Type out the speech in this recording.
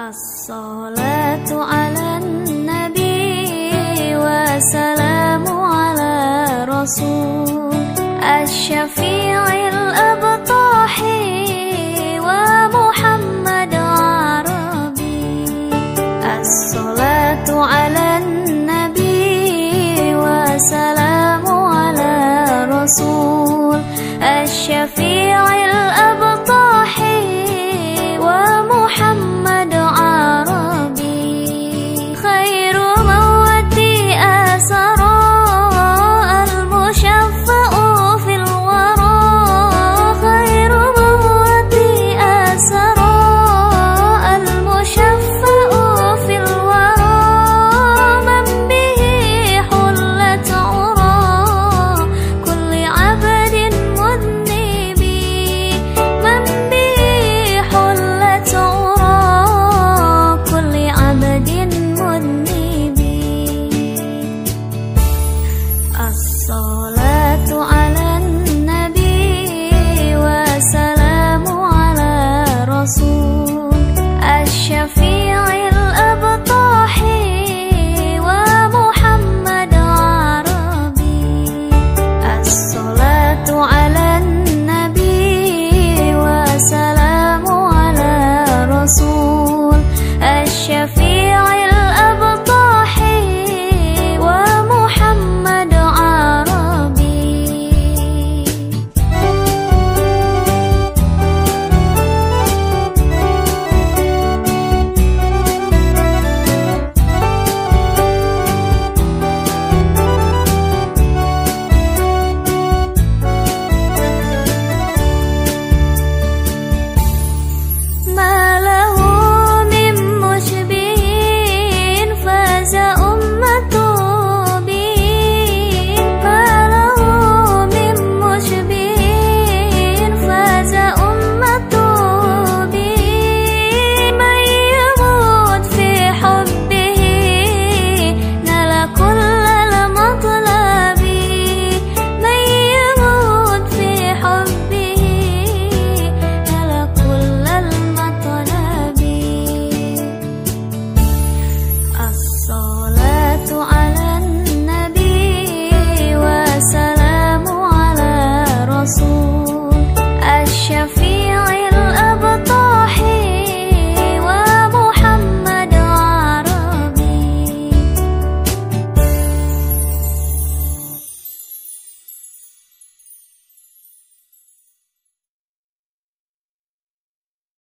الصلاة على النبي وسلام على رسول الشفيع الأبطاحي ومحمد عربي. الصلاة على النبي وسلام على رسول الشفيع